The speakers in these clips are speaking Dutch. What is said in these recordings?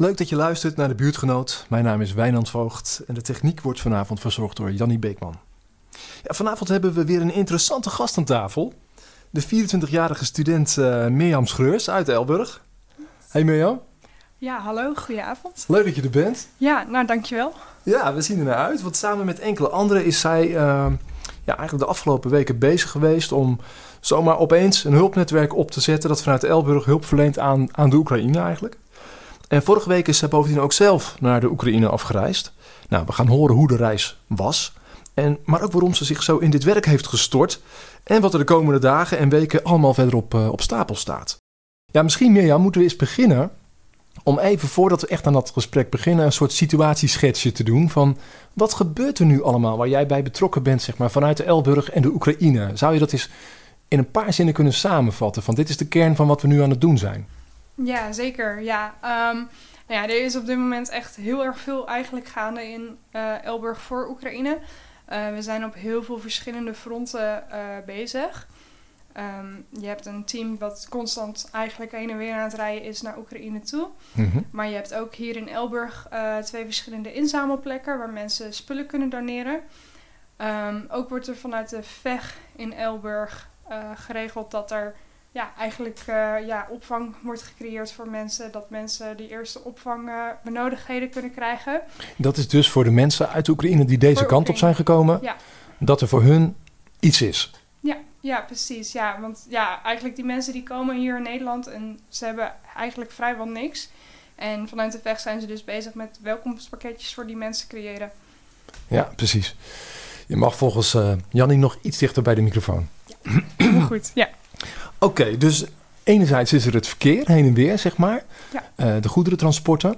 Leuk dat je luistert naar de buurtgenoot. Mijn naam is Wijnand Voogd en de techniek wordt vanavond verzorgd door Jannie Beekman. Ja, vanavond hebben we weer een interessante gast aan tafel. De 24-jarige student uh, Mirjam Schreurs uit Elburg. Hey Mirjam. Ja, hallo, goedenavond. Leuk dat je er bent. Ja, nou dankjewel. Ja, we zien er naar uit, want samen met enkele anderen is zij uh, ja, eigenlijk de afgelopen weken bezig geweest om zomaar opeens een hulpnetwerk op te zetten dat vanuit Elburg hulp verleent aan, aan de Oekraïne eigenlijk. En vorige week is zij bovendien ook zelf naar de Oekraïne afgereisd. Nou, we gaan horen hoe de reis was. En, maar ook waarom ze zich zo in dit werk heeft gestort. En wat er de komende dagen en weken allemaal verder op, uh, op stapel staat. Ja, misschien Mirjam, moeten we eens beginnen. Om even voordat we echt aan dat gesprek beginnen, een soort situatieschetsje te doen. Van wat gebeurt er nu allemaal waar jij bij betrokken bent, zeg maar, vanuit de Elburg en de Oekraïne? Zou je dat eens in een paar zinnen kunnen samenvatten? Van dit is de kern van wat we nu aan het doen zijn. Ja, zeker. Ja. Um, nou ja, er is op dit moment echt heel erg veel eigenlijk gaande in uh, Elburg voor Oekraïne. Uh, we zijn op heel veel verschillende fronten uh, bezig. Um, je hebt een team wat constant eigenlijk heen en weer aan het rijden is naar Oekraïne toe. Mm -hmm. Maar je hebt ook hier in Elburg twee verschillende inzamelplekken waar mensen spullen kunnen doneren. Um, ook wordt er vanuit de VEG in Elburg geregeld dat er ja, eigenlijk uh, ja, opvang wordt gecreëerd voor mensen. Dat mensen die eerste opvangbenodigdheden uh, kunnen krijgen. Dat is dus voor de mensen uit Oekraïne die deze voor kant Oekraïne. op zijn gekomen. Ja. Dat er voor hun iets is. Ja, ja, precies. Ja, want ja, eigenlijk die mensen die komen hier in Nederland en ze hebben eigenlijk vrijwel niks. En vanuit de VEG zijn ze dus bezig met welkomstpakketjes voor die mensen creëren. Ja, precies. Je mag volgens uh, Jannie nog iets dichter bij de microfoon. Ja, heel goed. Ja. Oké, okay, dus enerzijds is er het verkeer heen en weer, zeg maar. Ja. Uh, de goederentransporten.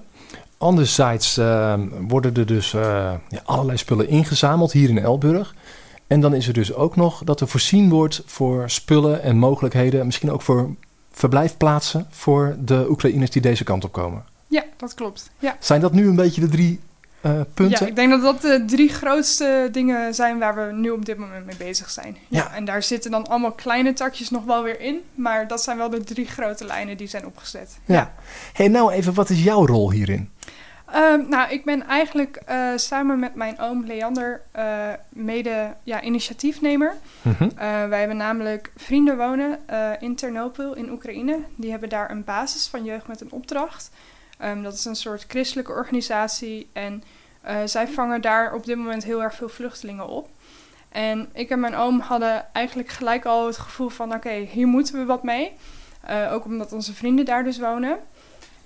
Anderzijds uh, worden er dus uh, ja, allerlei spullen ingezameld hier in Elburg. En dan is er dus ook nog dat er voorzien wordt voor spullen en mogelijkheden. Misschien ook voor verblijfplaatsen voor de Oekraïners die deze kant op komen. Ja, dat klopt. Ja. Zijn dat nu een beetje de drie uh, punten? Ja, ik denk dat dat de drie grootste dingen zijn waar we nu op dit moment mee bezig zijn. Ja. ja. En daar zitten dan allemaal kleine takjes nog wel weer in. Maar dat zijn wel de drie grote lijnen die zijn opgezet. Ja. ja. hey, nou even, wat is jouw rol hierin? Um, nou, ik ben eigenlijk uh, samen met mijn oom Leander uh, mede ja, initiatiefnemer. Mm -hmm. uh, wij hebben namelijk vrienden wonen in Ternopil in Oekraïne. Die hebben daar een basis van jeugd met een opdracht. Um, dat is een soort christelijke organisatie en uh, zij vangen daar op dit moment heel erg veel vluchtelingen op. En ik en mijn oom hadden eigenlijk gelijk al het gevoel van oké, okay, hier moeten we wat mee. Uh, ook omdat onze vrienden daar dus wonen.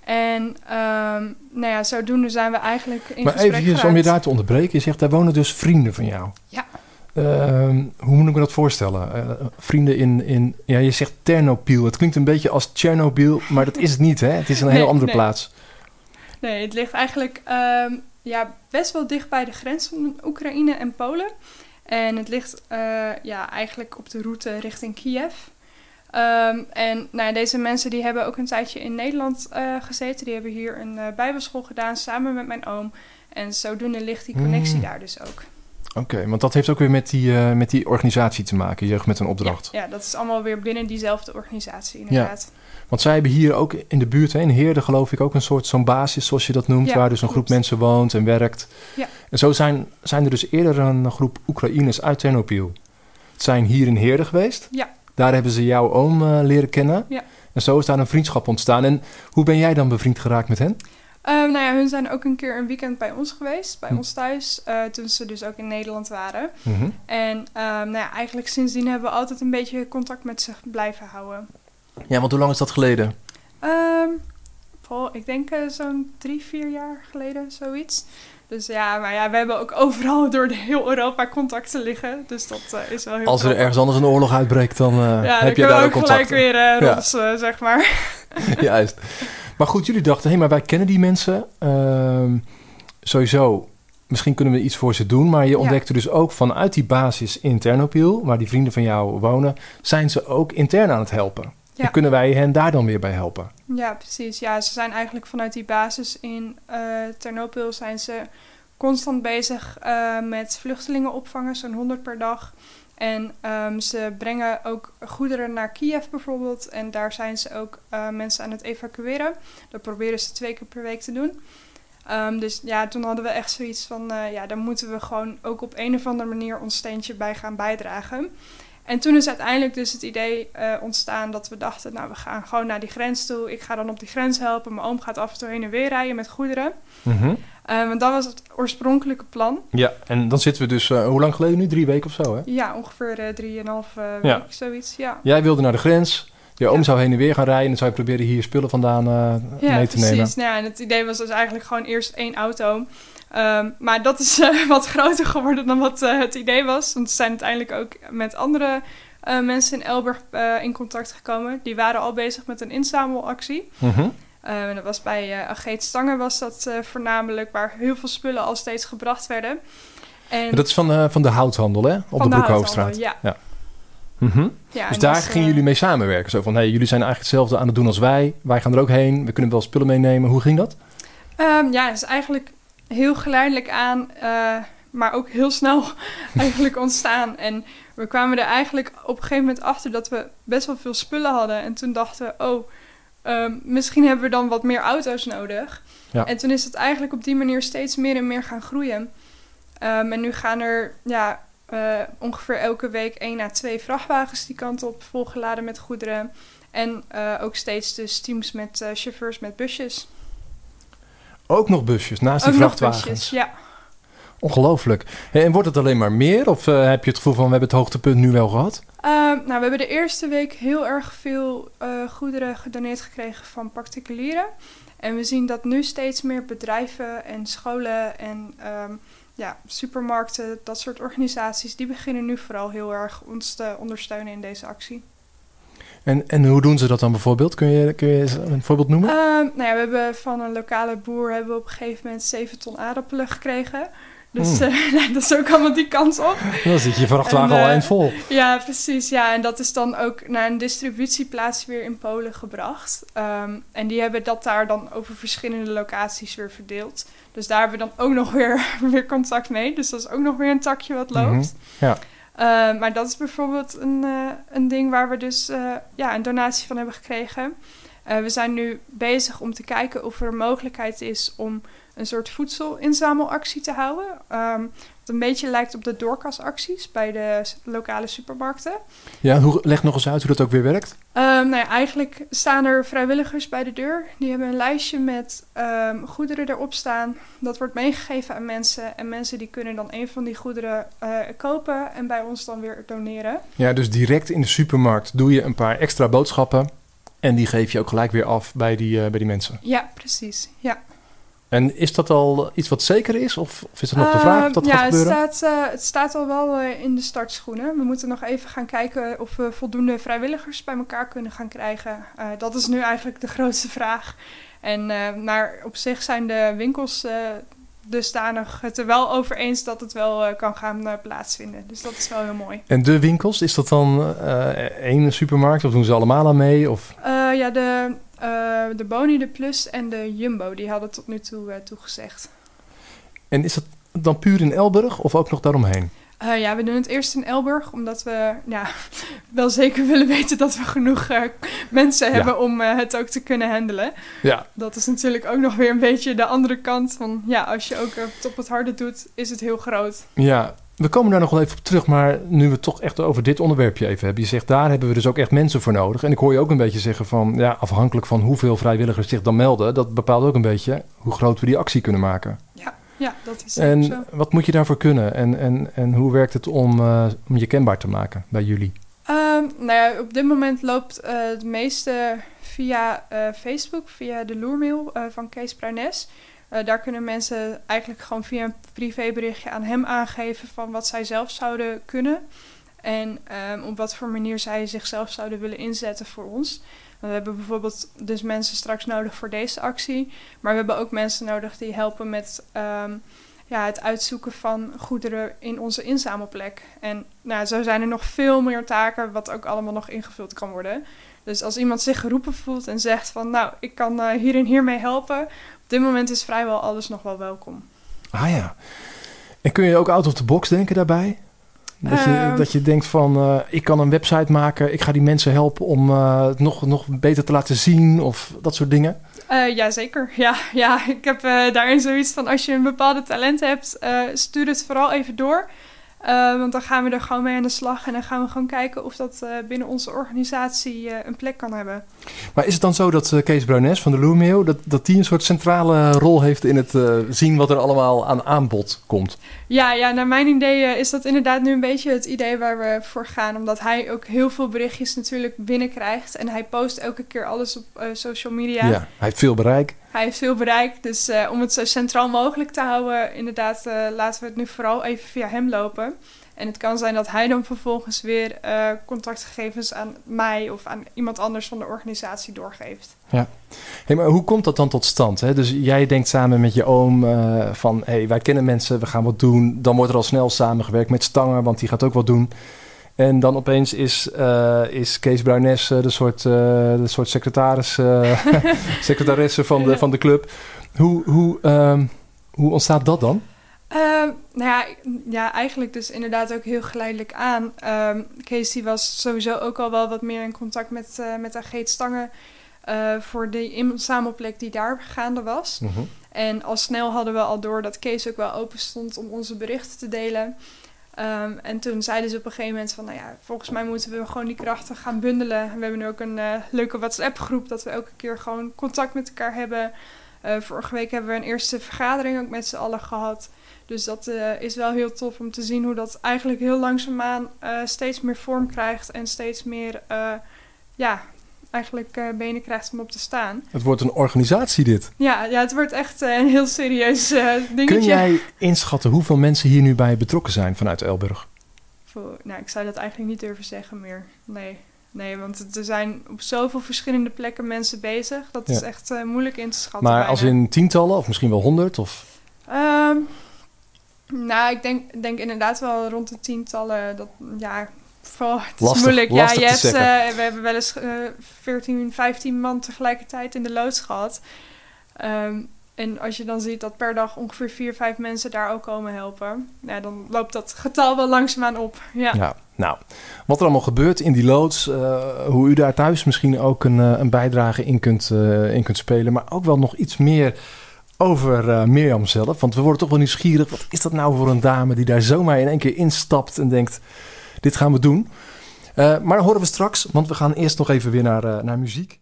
En um, nou ja, zodoende zijn we eigenlijk in maar gesprek Maar even om je daar te onderbreken. Je zegt, daar wonen dus vrienden van jou. Ja. Uh, hoe moet ik me dat voorstellen? Uh, vrienden in, in, ja, je zegt Ternopil. Het klinkt een beetje als Tsjernobyl, maar dat is het niet, hè? Het is een nee, heel andere nee. plaats. Nee, het ligt eigenlijk um, ja, best wel dicht bij de grens van Oekraïne en Polen. En het ligt uh, ja, eigenlijk op de route richting Kiev. Um, en nou, deze mensen die hebben ook een tijdje in Nederland uh, gezeten. Die hebben hier een uh, bijbelschool gedaan samen met mijn oom. En zodoende ligt die connectie mm. daar dus ook. Oké, okay, want dat heeft ook weer met die, uh, met die organisatie te maken, Jeugd met een Opdracht. Ja, ja, dat is allemaal weer binnen diezelfde organisatie inderdaad. Want zij hebben hier ook in de buurt, in Heerde geloof ik, ook een soort zo'n basis, zoals je dat noemt, Ja, waar dus een groep mensen woont en werkt. Ja. En zo zijn, zijn er dus eerder een groep Oekraïners uit Ternopil. Het zijn hier in Heerde geweest. Ja. Daar hebben ze jouw oom uh, leren kennen. Ja. En zo is daar een vriendschap ontstaan. En hoe ben jij dan bevriend geraakt met hen? Um, nou ja, hun zijn ook een keer een weekend bij ons geweest, bij Hm. ons thuis, uh, toen ze dus ook in Nederland waren. Mhm. En um, nou ja, eigenlijk sindsdien hebben we altijd een beetje contact met ze blijven houden. Ja, want hoe lang is dat geleden? Um, ik denk uh, zo'n drie, vier jaar geleden, zoiets. Dus ja, maar ja, we hebben ook overal door de heel Europa contacten liggen. Dus dat uh, is wel heel Als er ergens anders een oorlog uitbreekt, dan uh, Ja, heb je dan daar kunnen ook we ook gelijk weer uh, Ja. zeg maar. Juist. Maar goed, jullie dachten, hé, hey, maar wij kennen die mensen. Ehm, sowieso, misschien kunnen we iets voor ze doen. Maar je Ja. ontdekte dus ook vanuit die basis in Ternopil, waar die vrienden van jou wonen, zijn ze ook intern aan het helpen. Ja. En kunnen wij hen daar dan weer bij helpen? Ja, precies. Ja, ze zijn eigenlijk vanuit die basis in uh, Ternopil zijn ze constant bezig uh, met vluchtelingen opvangen, zo'n 100 per dag. En ehm, ze brengen ook goederen naar Kiev bijvoorbeeld. En daar zijn ze ook eh, mensen aan het evacueren. Dat proberen ze twee keer per week te doen. Ehm, dus ja, toen hadden we echt zoiets van, eh, ja, daar moeten we gewoon ook op een of andere manier ons steentje bij gaan bijdragen. En toen is uiteindelijk dus het idee eh, ontstaan dat we dachten, nou, we gaan gewoon naar die grens toe. Ik ga dan op die grens helpen. Mijn oom gaat af en toe heen en weer rijden met goederen. Mhm. Uh, want dat was het oorspronkelijke plan. Ja, en dan zitten we dus, uh, hoe lang geleden nu? Drie weken of zo, hè? Ja, ongeveer drieënhalf Ja. week, zoiets, ja. Jij wilde naar de grens. Je oom Ja. zou heen en weer gaan rijden. En dan zou je proberen hier spullen vandaan eh, Ja, mee te precies. nemen. Nou, ja, en het idee was dus eigenlijk gewoon eerst één auto. Ehm, maar dat is eh, wat groter geworden dan wat eh, het idee was. Want we zijn uiteindelijk ook met andere mensen in Elburg in contact gekomen. Die waren al bezig met een inzamelactie. Eh, en dat was bij uh, Ageet Stangen was dat voornamelijk, waar heel veel spullen al steeds gebracht werden. En dat is van, van de houthandel, hè? Op van de de Broekhoofdstraat. houthandel, Ja. Mhm. ja Dus daar gingen eh, jullie mee samenwerken. Zo van, hey, jullie zijn eigenlijk hetzelfde aan het doen als wij. Wij gaan er ook heen. We kunnen wel spullen meenemen. Hoe ging dat? Ehm, ja, het is eigenlijk heel geleidelijk aan, eh, maar ook heel snel eigenlijk ontstaan. En we kwamen er eigenlijk op een gegeven moment achter dat we best wel veel spullen hadden. En toen dachten we, oh, ehm, misschien hebben we dan wat meer auto's nodig. Ja. En toen is het eigenlijk op die manier steeds meer en meer gaan groeien. Ehm, en nu gaan er ja, eh, ongeveer elke week één à twee vrachtwagens die kant op, volgeladen met goederen. En eh, ook steeds dus teams met eh, chauffeurs met busjes. Ook nog busjes naast die Ook nog vrachtwagens. busjes, ja. Ongelooflijk. En wordt het alleen maar meer? Of heb je het gevoel van, we hebben het hoogtepunt nu wel gehad? Ehm, nou, we hebben de eerste week heel erg veel goederen gedoneerd gekregen van particulieren. En we zien dat nu steeds meer bedrijven en scholen en ehm, ja, supermarkten, dat soort organisaties, die beginnen nu vooral heel erg ons te ondersteunen in deze actie. En, en hoe doen ze dat dan bijvoorbeeld? Kun je, kun je een voorbeeld noemen? Ehm, nou ja, we hebben van een lokale boer hebben we op een gegeven moment 7 ton aardappelen gekregen. Dus Hmm. eh, dat is ook allemaal die kant op. Dan zit je vrachtwagen en, al eh, eind vol. Ja, precies. Ja, en dat is dan ook naar een distributieplaats weer in Polen gebracht. Ehm, en die hebben dat daar dan over verschillende locaties weer verdeeld. Dus daar hebben we dan ook nog weer, weer contact mee. Dus dat is ook nog weer een takje wat loopt. Mhm, ja. Ehm, maar dat is bijvoorbeeld een, eh, een ding waar we dus ja, een donatie van hebben gekregen. We zijn nu bezig om te kijken of er een mogelijkheid is om een soort voedselinzamelactie te houden. Ehm, wat een beetje lijkt op de doorkasacties bij de lokale supermarkten. Ja, hoe, leg nog eens uit hoe dat ook weer werkt. Ehm, nou ja, eigenlijk staan er vrijwilligers bij de deur. Die hebben een lijstje met ehm, goederen erop staan. Dat wordt meegegeven aan mensen. En mensen die kunnen dan een van die goederen eh, kopen en bij ons dan weer doneren. Ja, dus direct in de supermarkt doe je een paar extra boodschappen. En die geef je ook gelijk weer af bij die, eh, bij die mensen. Ja, precies. Ja. En is dat al iets wat zeker is? Of, of is het nog de vraag of dat Ehm, ja, gaat gebeuren? Het staat, eh, het staat al wel eh, in de startschoenen. We moeten nog even gaan kijken of we voldoende vrijwilligers bij elkaar kunnen gaan krijgen. Eh, dat is nu eigenlijk de grootste vraag. En, maar op zich zijn de winkels dusdanig het er wel over eens dat het wel kan gaan plaatsvinden. Dus dat is wel heel mooi. En de winkels, is dat dan één supermarkt of doen ze allemaal aan mee? Of... Ja, de, eh, de Boni, de Plus en de Jumbo, die hadden tot nu toe eh, toegezegd. En is dat dan puur in Elburg of ook nog daaromheen? Eh, ja, we doen het eerst in Elburg, omdat we ja, wel zeker willen weten dat we genoeg mensen Ja. hebben om het ook te kunnen handelen. Ja, Dat is natuurlijk ook nog weer een beetje de andere kant. Van ja, als je ook het op het harde doet, is het heel groot. ja. We komen daar nog wel even op terug, maar nu we het toch echt over dit onderwerpje even hebben. Je zegt, daar hebben we dus ook echt mensen voor nodig. En ik hoor je ook een beetje zeggen van, ja, afhankelijk van hoeveel vrijwilligers zich dan melden, dat bepaalt ook een beetje hoe groot we die actie kunnen maken. Ja, dat is zeker zo. En wat moet je daarvoor kunnen? En, en, en hoe werkt het om, eh, om je kenbaar te maken bij jullie? Ehm, nou ja, op dit moment loopt eh, het meeste via eh, Facebook, via de loermail eh, van Kees Pruines. Eh, daar kunnen mensen eigenlijk gewoon via een privéberichtje aan hem aangeven van wat zij zelf zouden kunnen. En ehm, op wat voor manier zij zichzelf zouden willen inzetten voor ons. We hebben bijvoorbeeld dus mensen straks nodig voor deze actie. Maar we hebben ook mensen nodig die helpen met ehm, ja, het uitzoeken van goederen in onze inzamelplek. En nou, zo zijn er nog veel meer taken wat ook allemaal nog ingevuld kan worden. Dus als iemand zich geroepen voelt en zegt van nou, ik kan eh, hier en hier mee helpen. Op dit moment is vrijwel alles nog wel welkom. Ah ja. En kun je ook out of the box denken daarbij? Dat je, Ehm. dat je denkt van, eh, ik kan een website maken, ik ga die mensen helpen om eh, het nog, nog beter te laten zien of dat soort dingen. Eh ja, zeker. Ja, ja, ik heb eh, daarin zoiets van als je een bepaalde talent hebt, eh, stuur het vooral even door. Eh, want dan gaan we er gewoon mee aan de slag en dan gaan we gewoon kijken of dat eh, binnen onze organisatie eh, een plek kan hebben. Maar is het dan zo dat Kees Bruines van de Loermeeuw, dat, dat die een soort centrale rol heeft in het zien wat er allemaal aan aanbod komt? Ja, ja, naar mijn idee is dat inderdaad nu een beetje het idee waar we voor gaan. Omdat hij ook heel veel berichtjes natuurlijk binnenkrijgt. En hij post elke keer alles op social media. Ja. hij heeft veel bereik. Hij heeft veel bereikt, dus eh, om het zo centraal mogelijk te houden, inderdaad, eh, laten we het nu vooral even via hem lopen. En het kan zijn dat hij dan vervolgens weer eh, contactgegevens aan mij of aan iemand anders van de organisatie doorgeeft. Hey, maar hoe komt dat dan tot stand? Hè? Dus jij denkt samen met je oom van, hey, wij kennen mensen, we gaan wat doen. Dan wordt er al snel samengewerkt met Stangen, want die gaat ook wat doen. En dan opeens is, eh, is Kees Bruines eh, de, soort, eh, de soort secretaris, eh secretaresse van de, van de club. Hoe, hoe, ehm, hoe ontstaat dat dan? Ehm, nou ja, ja, eigenlijk dus inderdaad ook heel geleidelijk aan. Ehm Kees die was sowieso ook al wel wat meer in contact met, met Ageet Stangen voor de inzamelplek die daar gaande was. En al snel hadden we al door dat Kees ook wel open stond om onze berichten te delen. Ehm, en toen zeiden ze op een gegeven moment van, nou ja, volgens mij moeten we gewoon die krachten gaan bundelen. En we hebben nu ook een eh, leuke WhatsApp-groep dat we elke keer gewoon contact met elkaar hebben. Eh, vorige week hebben we een eerste vergadering ook met z'n allen gehad. Dus dat eh, is wel heel tof om te zien hoe dat eigenlijk heel langzaamaan steeds meer vorm krijgt en steeds meer, ja, eigenlijk eh, benen krijgt om op te staan. Het wordt een organisatie dit. Ja, ja het wordt echt eh, een heel serieus eh, dingetje. Kun jij inschatten hoeveel mensen hier nu bij betrokken zijn vanuit Elburg? Voor- nou, ik zou dat eigenlijk niet durven zeggen meer. Nee. Nee, want het- er zijn op zoveel verschillende plekken mensen bezig. Dat is echt moeilijk in te schatten. Maar als in tientallen of misschien wel honderd? Of... Ehm, nou, ik denk, denk inderdaad wel rond de tientallen. Dat, ja, vooral, het is Lastig- moeilijk. lastig ja, je hebt, eh, we hebben wel eens eh 14, 15 man tegelijkertijd in de loods gehad. Ehm, en als je dan ziet dat per dag ongeveer vier, vijf mensen daar ook komen helpen, ja, dan loopt dat getal wel langzaamaan op. Ja. Ja, nou, wat er allemaal gebeurt in die loods, eh, hoe u daar thuis misschien ook een, eh, een bijdrage in kunt, eh, in kunt spelen, maar ook wel nog iets meer over eh, Mirjam zelf. Want we worden toch wel nieuwsgierig, wat is dat nou voor een dame die daar zomaar in één keer instapt en denkt, dit gaan we doen. Eh, maar horen we straks, want we gaan eerst nog even weer naar, eh, naar muziek.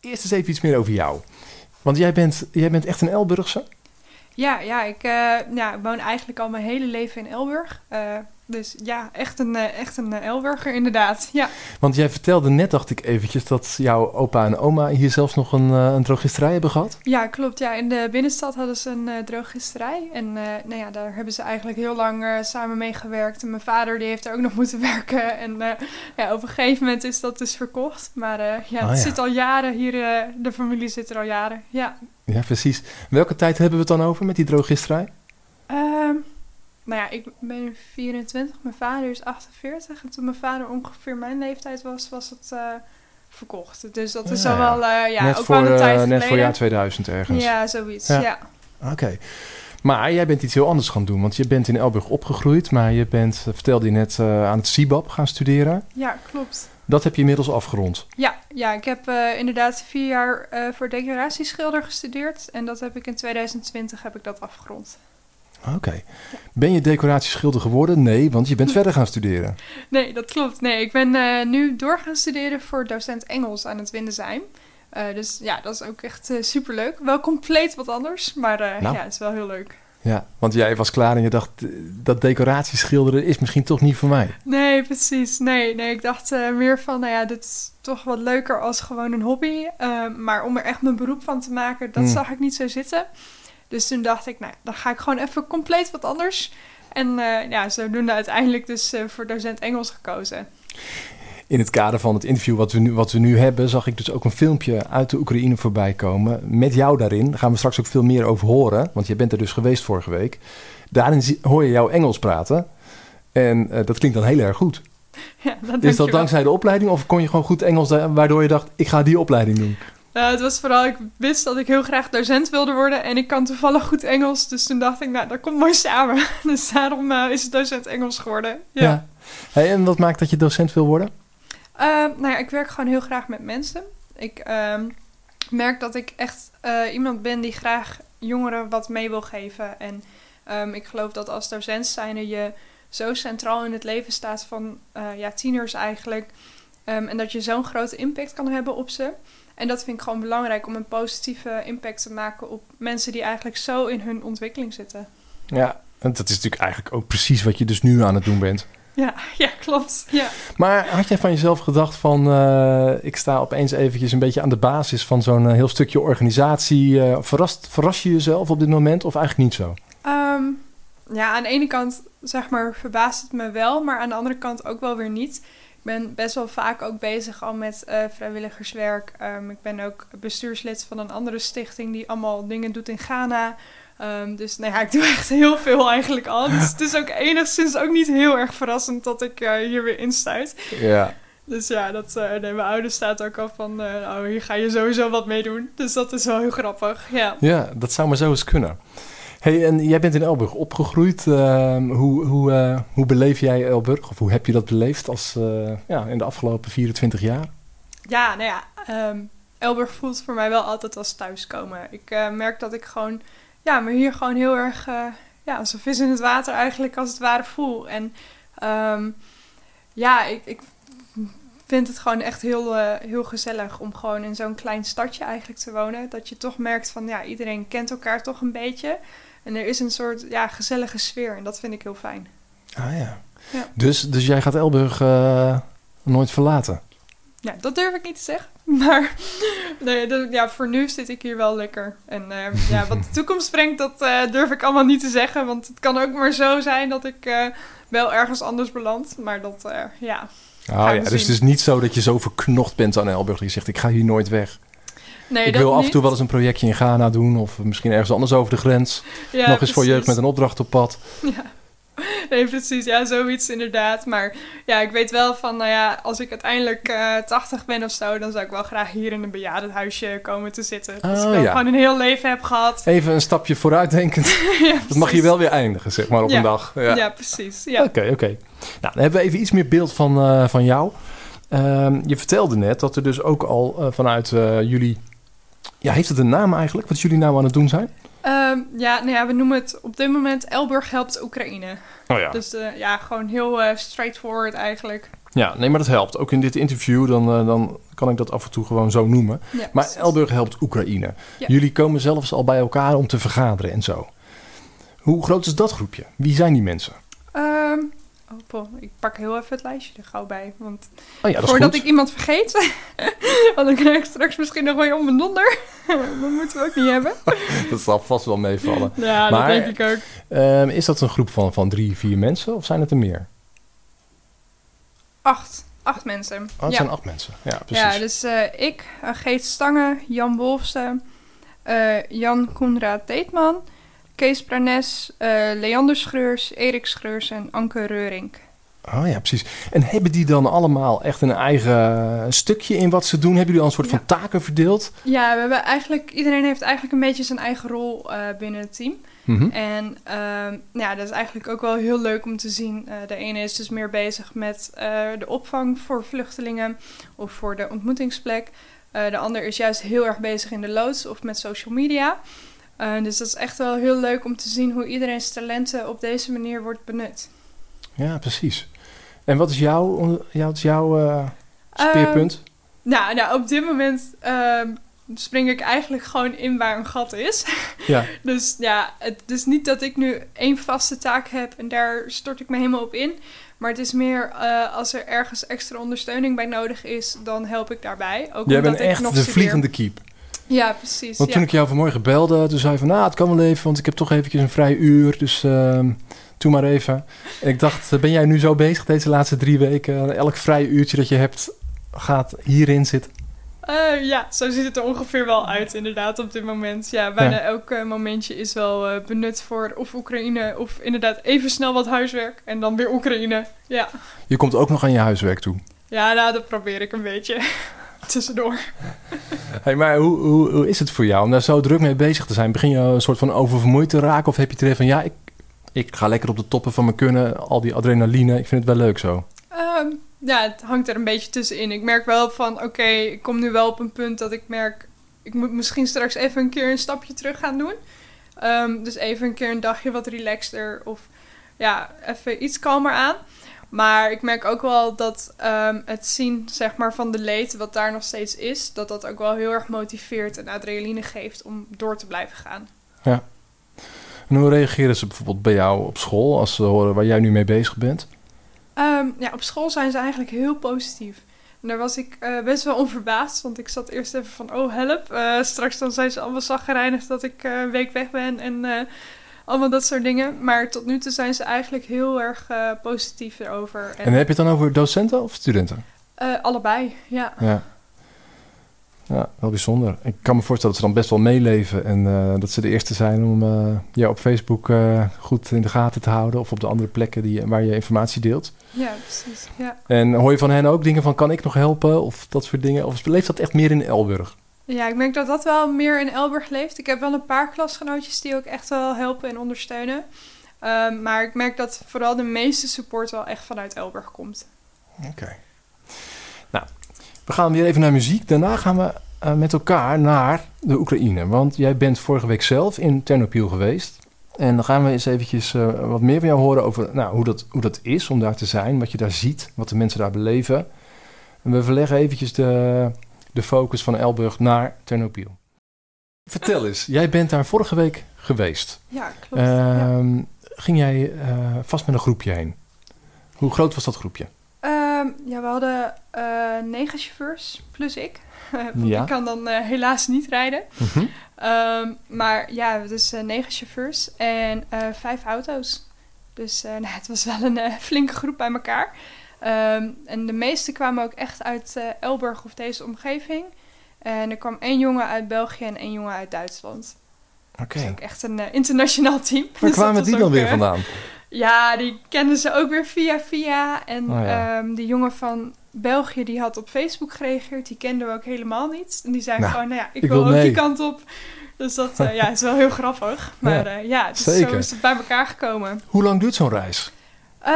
Eerst eens even iets meer over jou. Want jij bent, jij bent echt een Elburgse. Ja, ja, ik, eh, ja, ik woon eigenlijk al mijn hele leven in Elburg. Dus ja, echt een, eh, echt een eh, Elburger inderdaad. Ja. Want jij vertelde net, dacht ik eventjes, dat jouw opa en oma hier zelfs nog een, eh, een drogisterij hebben gehad. ja, klopt. Ja, in de binnenstad hadden ze een eh drogisterij. En eh, nou ja, daar hebben ze eigenlijk heel lang samen mee gewerkt. En mijn vader die heeft er ook nog moeten werken. En ja, op een gegeven moment is dat dus verkocht. Maar ja, Ah, het ja. zit al jaren hier. de familie zit er al jaren. Ja. Ja, precies. Welke tijd hebben we het dan over met die drogisterij? Nou ja, ik ben nu 24, mijn vader is 48. En toen mijn vader ongeveer mijn leeftijd was, was het eh, verkocht. Dus dat is Ja, al wel, eh, ja, net, ook voor, wel een eh, tijd net geleden. voor jaar 2000 ergens. Ja, zoiets, Ja. ja. Oké. Maar jij bent iets heel anders gaan doen. Want je bent in Elburg opgegroeid. Maar je bent, vertelde je net, aan het CIBAB gaan studeren. Ja, klopt. Dat heb je inmiddels afgerond. Ja, ja ik heb inderdaad vier jaar voor decoratieschilder gestudeerd. En dat heb ik in 2020 heb ik dat afgerond. Oké. Ben je decoratieschilder geworden? Nee, want je bent verder gaan studeren. Nee, dat klopt. Nee, ik ben eh, nu door gaan studeren voor docent Engels aan het Windesheim. Eh, dus ja, dat is ook echt super superleuk. Wel compleet wat anders, maar eh, Nou. ja, het is wel heel leuk. Ja, want jij was klaar en je dacht, eh, dat decoratieschilderen is misschien toch niet voor mij. Nee, precies. Nee, nee ik dacht meer van, nou ja, dit is toch wat leuker als gewoon een hobby. Maar om er echt mijn beroep van te maken, dat Mm. zag ik niet zo zitten. Dus toen dacht ik, nou, dan ga ik gewoon even compleet wat anders. En eh, ja, zodoende uiteindelijk dus eh, voor docent Engels gekozen. In het kader van het interview wat we, nu, wat we nu hebben, zag ik dus ook een filmpje uit de Oekraïne voorbij komen. Met jou daarin. Daar gaan we straks ook veel meer over horen. Want je bent er dus geweest vorige week. Daarin hoor je jou Engels praten. En eh, dat klinkt dan heel erg goed. Ja, dat Is dat dankzij de opleiding of kon je gewoon goed Engels, waardoor je dacht, ik ga die opleiding doen? Nou, het was vooral, ik wist dat ik heel graag docent wilde worden en ik kan toevallig goed Engels. Dus toen dacht ik, nou, dat komt mooi samen. Dus daarom eh, is het docent Engels geworden. Ja. Hey, en wat maakt dat je docent wil worden? Uh, nou ja, ik werk gewoon heel graag met mensen. Ik ehm, merk dat ik echt eh, iemand ben die graag jongeren wat mee wil geven. En um, ik geloof dat als docent zijnde je zo centraal in het leven staat van ja, tieners eigenlijk. Um, en dat je zo'n grote impact kan hebben op ze. En dat vind ik gewoon belangrijk om een positieve impact te maken op mensen die eigenlijk zo in hun ontwikkeling zitten. Ja, en dat is natuurlijk eigenlijk ook precies wat je dus nu aan het doen bent. Ja, ja klopt. Ja. Maar had jij van jezelf gedacht van... Uh, ik sta opeens eventjes een beetje aan de basis van zo'n uh, heel stukje organisatie. Uh, verrast, verras je jezelf op dit moment of eigenlijk niet zo? Um, ja, aan de ene kant zeg maar verbaast het me wel, maar aan de andere kant ook wel weer niet. Ik ben best wel vaak ook bezig al met uh, vrijwilligerswerk. Um, ik ben ook bestuurslid van een andere stichting die allemaal dingen doet in Ghana. Um, dus nou ja, ik doe echt heel veel eigenlijk al. Dus het is ook enigszins ook niet heel erg verrassend dat ik uh, hier weer instuit. Ja. Dus ja, dat, uh, nee, mijn ouder staat ook al van, nou, hier ga je sowieso wat mee doen. Dus dat is wel heel grappig, ja. Ja, dat zou maar zo eens kunnen. Hey, en jij bent in Elburg opgegroeid. Uh, hoe, hoe, uh, hoe beleef jij Elburg? Of hoe heb je dat beleefd als, uh, ja, in de afgelopen 24 jaar? Ja, nou ja, um, Elburg voelt voor mij wel altijd als thuiskomen. Ik eh, merk dat ik gewoon, ja, me hier gewoon heel erg, ja, als een vis in het water eigenlijk als het ware voel. En um, ja, ik, ik vind het gewoon echt heel, heel gezellig om gewoon in zo'n klein stadje eigenlijk te wonen. Dat je toch merkt van, ja, iedereen kent elkaar toch een beetje. En er is een soort ja, gezellige sfeer en dat vind ik heel fijn. Ah ja. ja. Dus, dus jij gaat Elburg uh, nooit verlaten? Ja, dat durf ik niet te zeggen. Maar nee, ja, voor nu zit ik hier wel lekker. En uh, ja, wat de toekomst brengt, dat uh, durf ik allemaal niet te zeggen. Want het kan ook maar zo zijn dat ik wel ergens anders beland. Maar dat, ja. Oh ja, dus het is dus niet zo dat je zo verknocht bent aan Elburg. Dat je zegt, ik ga hier nooit weg. Nee, ik wil af en toe wel eens een projectje in Ghana doen of misschien ergens anders over de grens. Ja, Nog eens precies. voor jeugd met een opdracht op pad. Ja. Nee, precies. Ja, zoiets inderdaad. Maar ja, ik weet wel van, nou ja, als ik uiteindelijk uh, 80 ben of zo, dan zou ik wel graag hier in een bejaardenhuisje komen te zitten. Oh, dus ik ja. gewoon een heel leven heb gehad. Even een stapje vooruitdenkend. ja, dat mag hier wel weer eindigen, zeg maar, op ja. een dag. Ja, ja precies. Oké, oké. Okay, okay. Nou, dan hebben we even iets meer beeld van, uh, van jou. Uh, je vertelde net dat er dus ook al uh, vanuit jullie ja, heeft het een naam eigenlijk, wat jullie nou aan het doen zijn? Um, ja, nou ja, we noemen het op dit moment Elburg helpt Oekraïne. Oh ja. Dus uh, ja, gewoon heel uh, straightforward eigenlijk. Ja, nee, maar dat helpt. Ook in dit interview, dan, uh, dan kan ik dat af en toe gewoon zo noemen. Ja, maar. Elburg helpt Oekraïne. Ja. Jullie komen zelfs al bij elkaar om te vergaderen en zo. Hoe groot is dat groepje? Wie zijn die mensen? Um, Oh, ik pak heel even het lijstje er gauw bij. Want oh ja, voordat ik iemand vergeet, want dan krijg ik straks misschien nog wel om een donder. dat moeten we ook niet hebben. dat zal vast wel meevallen. Ja, maar, dat denk ik ook. Um, is dat een groep van, van drie, vier mensen of zijn het er meer? Acht. Acht mensen. Oh, het ja. zijn acht mensen. Ja, precies. Ja, dus uh, ik, Geet Stange, Jan Wolfsen, uh, Jan Koenraad Deetman... Kees Pranes, uh, Leander Schreurs, Erik Schreurs en Anke Reurink. Oh ja, precies. En hebben die dan allemaal echt een eigen stukje in wat ze doen? Hebben jullie al een soort ja. van taken verdeeld? Ja, we hebben eigenlijk, iedereen heeft eigenlijk een beetje zijn eigen rol uh, binnen het team. Mm -hmm. En uh, ja, dat is eigenlijk ook wel heel leuk om te zien. Uh, de ene is dus meer bezig met uh, de opvang voor vluchtelingen of voor de ontmoetingsplek. de ander is juist heel erg bezig in de loods of met social media. Uh, dus dat is echt wel heel leuk om te zien hoe iedereen's talenten op deze manier wordt benut. Ja, precies. En wat is jouw, wat is jouw uh, speerpunt? Uh, nou, nou, op dit moment spring ik eigenlijk gewoon in waar een gat is. Ja. dus ja, het is niet dat ik nu één vaste taak heb en daar stort ik me helemaal op in. Maar het is meer uh, als er ergens extra ondersteuning bij nodig is, dan help ik daarbij. Ook Jij bent echt de studeer. vliegende kiep. Ja, precies. Want ja. toen ik jou vanmorgen belde, toen zei je van... nou, het kan wel even, want ik heb toch eventjes een vrij uur. Dus uh, doe maar even. En ik dacht, ben jij nu zo bezig deze laatste drie weken? Elk vrij uurtje dat je hebt, gaat hierin zitten? Uh, ja, zo ziet het er ongeveer wel uit inderdaad op dit moment. Ja, bijna ja. elk uh, momentje is wel uh, benut voor of Oekraïne... of inderdaad even snel wat huiswerk en dan weer Oekraïne. Ja. Je komt ook nog aan je huiswerk toe? Ja, nou, dat probeer ik een beetje. tussendoor. Hey, maar hoe, hoe, hoe is het voor jou om daar zo druk mee bezig te zijn? Begin je een soort van oververmoeid te raken? Of heb je het idee van, ja, ik, ik ga lekker op de toppen van mijn kunnen. Al die adrenaline, ik vind het wel leuk zo. Ehm, ja, het hangt er een beetje tussenin. Ik merk wel van, oké, ik kom nu wel op een punt dat ik merk... ik moet misschien straks even een keer een stapje terug gaan doen. Ehm, dus even een keer een dagje wat relaxter of ja, even iets kalmer aan. Maar ik merk ook wel dat ehm, het zien zeg maar, van de leed, wat daar nog steeds is, dat dat ook wel heel erg motiveert en adrenaline geeft om door te blijven gaan. Ja. En hoe reageren ze bijvoorbeeld bij jou op school als ze horen waar jij nu mee bezig bent? Ehm, ja, op school zijn ze eigenlijk heel positief. En daar was ik uh, best wel onverbaasd, want ik zat eerst even van, oh help, uh, straks dan zijn ze allemaal zaggerijnig dat ik uh, een week weg ben en allemaal dat soort dingen. Maar tot nu toe zijn ze eigenlijk heel erg positief erover. En, en, heb je het dan over docenten of studenten? allebei, ja. ja. Ja, wel bijzonder. Ik kan me voorstellen dat ze dan best wel meeleven en uh, dat ze de eerste zijn om uh, ja, op Facebook uh, goed in de gaten te houden of op de andere plekken die, waar je informatie deelt. Ja, precies. Ja. En hoor je van hen ook dingen van kan ik nog helpen of dat soort dingen? Of leeft dat echt meer in Elburg? Ja, ik merk dat dat wel meer in Elburg leeft. Ik heb wel een paar klasgenootjes die ook echt wel helpen en ondersteunen. Um, maar ik merk dat vooral de meeste support wel echt vanuit Elburg komt. Oké. Nou, we gaan weer even naar muziek. Daarna gaan we uh, met elkaar naar de Oekraïne. Want jij bent vorige week zelf in Ternopil geweest. En dan gaan we eens eventjes uh, wat meer van jou horen over nou, hoe, dat, hoe dat is om daar te zijn. Wat je daar ziet, wat de mensen daar beleven. En we verleggen eventjes de, de focus van Elburg naar Ternopil. Vertel eens, jij bent daar vorige week geweest. Ja, klopt. Uh, ja. Ehm, ging jij uh, vast met een groepje heen? Hoe groot was dat groepje? Um, ja, we hadden uh, negen chauffeurs plus ik. Want ja. ik kan dan uh, helaas niet rijden. -hmm. um, maar ja, dus negen chauffeurs en vijf auto's. Dus nou, het was wel een flinke groep bij elkaar. Um, en de meeste kwamen ook echt uit Elburg of deze omgeving. En er kwam één jongen uit België en één jongen uit Duitsland. Oké. Okay. Dus ook echt een internationaal team. Waar dus kwamen die dan weer vandaan? Ja, die kennen ze ook weer via via. En oh, ja. um, die jongen van België, die had op Facebook gereageerd. Die kenden we ook helemaal niet. En die zei nou, gewoon, nou ja, ik, ik wil, wil ook die kant op. Dus dat uh, ja, is wel heel grappig. Maar ja, uh, ja dus zo is het bij elkaar gekomen. Hoe lang duurt zo'n reis? Uh,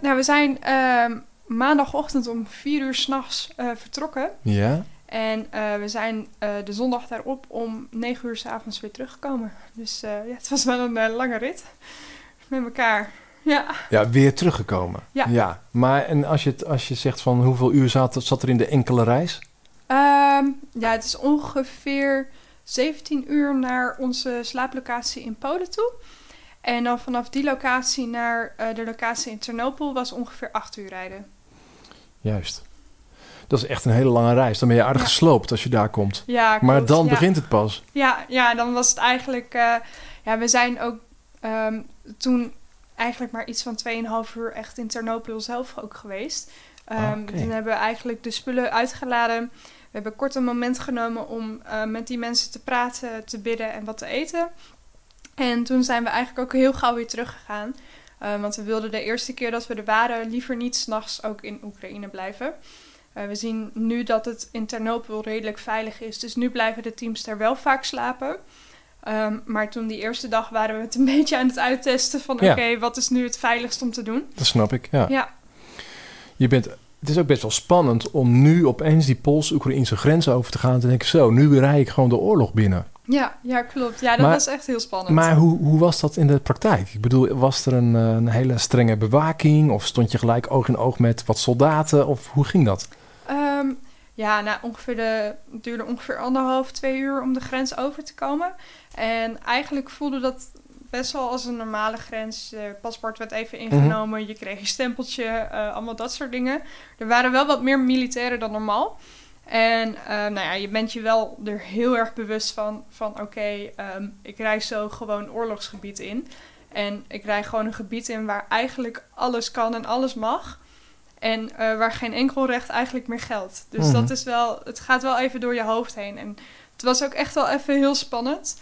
nou, we zijn ehm, maandagochtend om vier uur s'nachts uh, vertrokken. Ja. En we zijn de zondag daarop om negen uur s'avonds weer teruggekomen. Dus ja, het was wel een lange rit met elkaar. Ja. ja, weer teruggekomen. Ja. ja. Maar en als je, het, als je zegt van hoeveel uur zat, zat er in de enkele reis? Um, ja, het is ongeveer 17 uur naar onze slaaplocatie in Polen toe. En dan vanaf die locatie naar uh, de locatie in Ternopil was ongeveer 8 uur rijden. Juist. Dat is echt een hele lange reis. Dan ben je aardig ja. gesloopt als je daar komt. Ja, klopt, maar dan ja. begint het pas. Ja, ja, dan was het eigenlijk... Uh, ja, we zijn ook um, toen eigenlijk maar iets van 2,5 uur echt in Ternopil zelf ook geweest. Um, okay. Toen hebben we eigenlijk de spullen uitgeladen. We hebben kort een moment genomen om uh, met die mensen te praten, te bidden en wat te eten. En toen zijn we eigenlijk ook heel gauw weer teruggegaan. Uh, want we wilden de eerste keer dat we er waren liever niet s'nachts ook in Oekraïne blijven. Uh, we zien nu dat het in Ternopil redelijk veilig is. Dus nu blijven de teams daar wel vaak slapen. Um, maar toen die eerste dag waren we het een beetje aan het uittesten van ja. oké, okay, wat is nu het veiligst om te doen? Dat snap ik, ja. ja. Je bent, het is ook best wel spannend om nu opeens die Pools-Oekraïnse grens over te gaan en te denken, zo, nu rij ik gewoon de oorlog binnen. Ja, ja klopt. Ja, dat maar, was echt heel spannend. Maar hoe, hoe was dat in de praktijk? Ik bedoel, was er een, een hele strenge bewaking of stond je gelijk oog in oog met wat soldaten of hoe ging dat? Um, ja, nou, ongeveer de, het duurde ongeveer anderhalf, twee uur om de grens over te komen. En eigenlijk voelde dat best wel als een normale grens. Je paspoort werd even ingenomen, mm-hmm. je kreeg je stempeltje, uh, allemaal dat soort dingen. Er waren wel wat meer militairen dan normaal. En uh, nou ja, je bent je wel er heel erg bewust van, van oké, okay, um, ik reis zo gewoon oorlogsgebied in. En ik rijd gewoon een gebied in waar eigenlijk alles kan en alles mag. En uh, waar geen enkel recht eigenlijk meer geldt. Dus mm-hmm. dat is wel, het gaat wel even door je hoofd heen. En het was ook echt wel even heel spannend.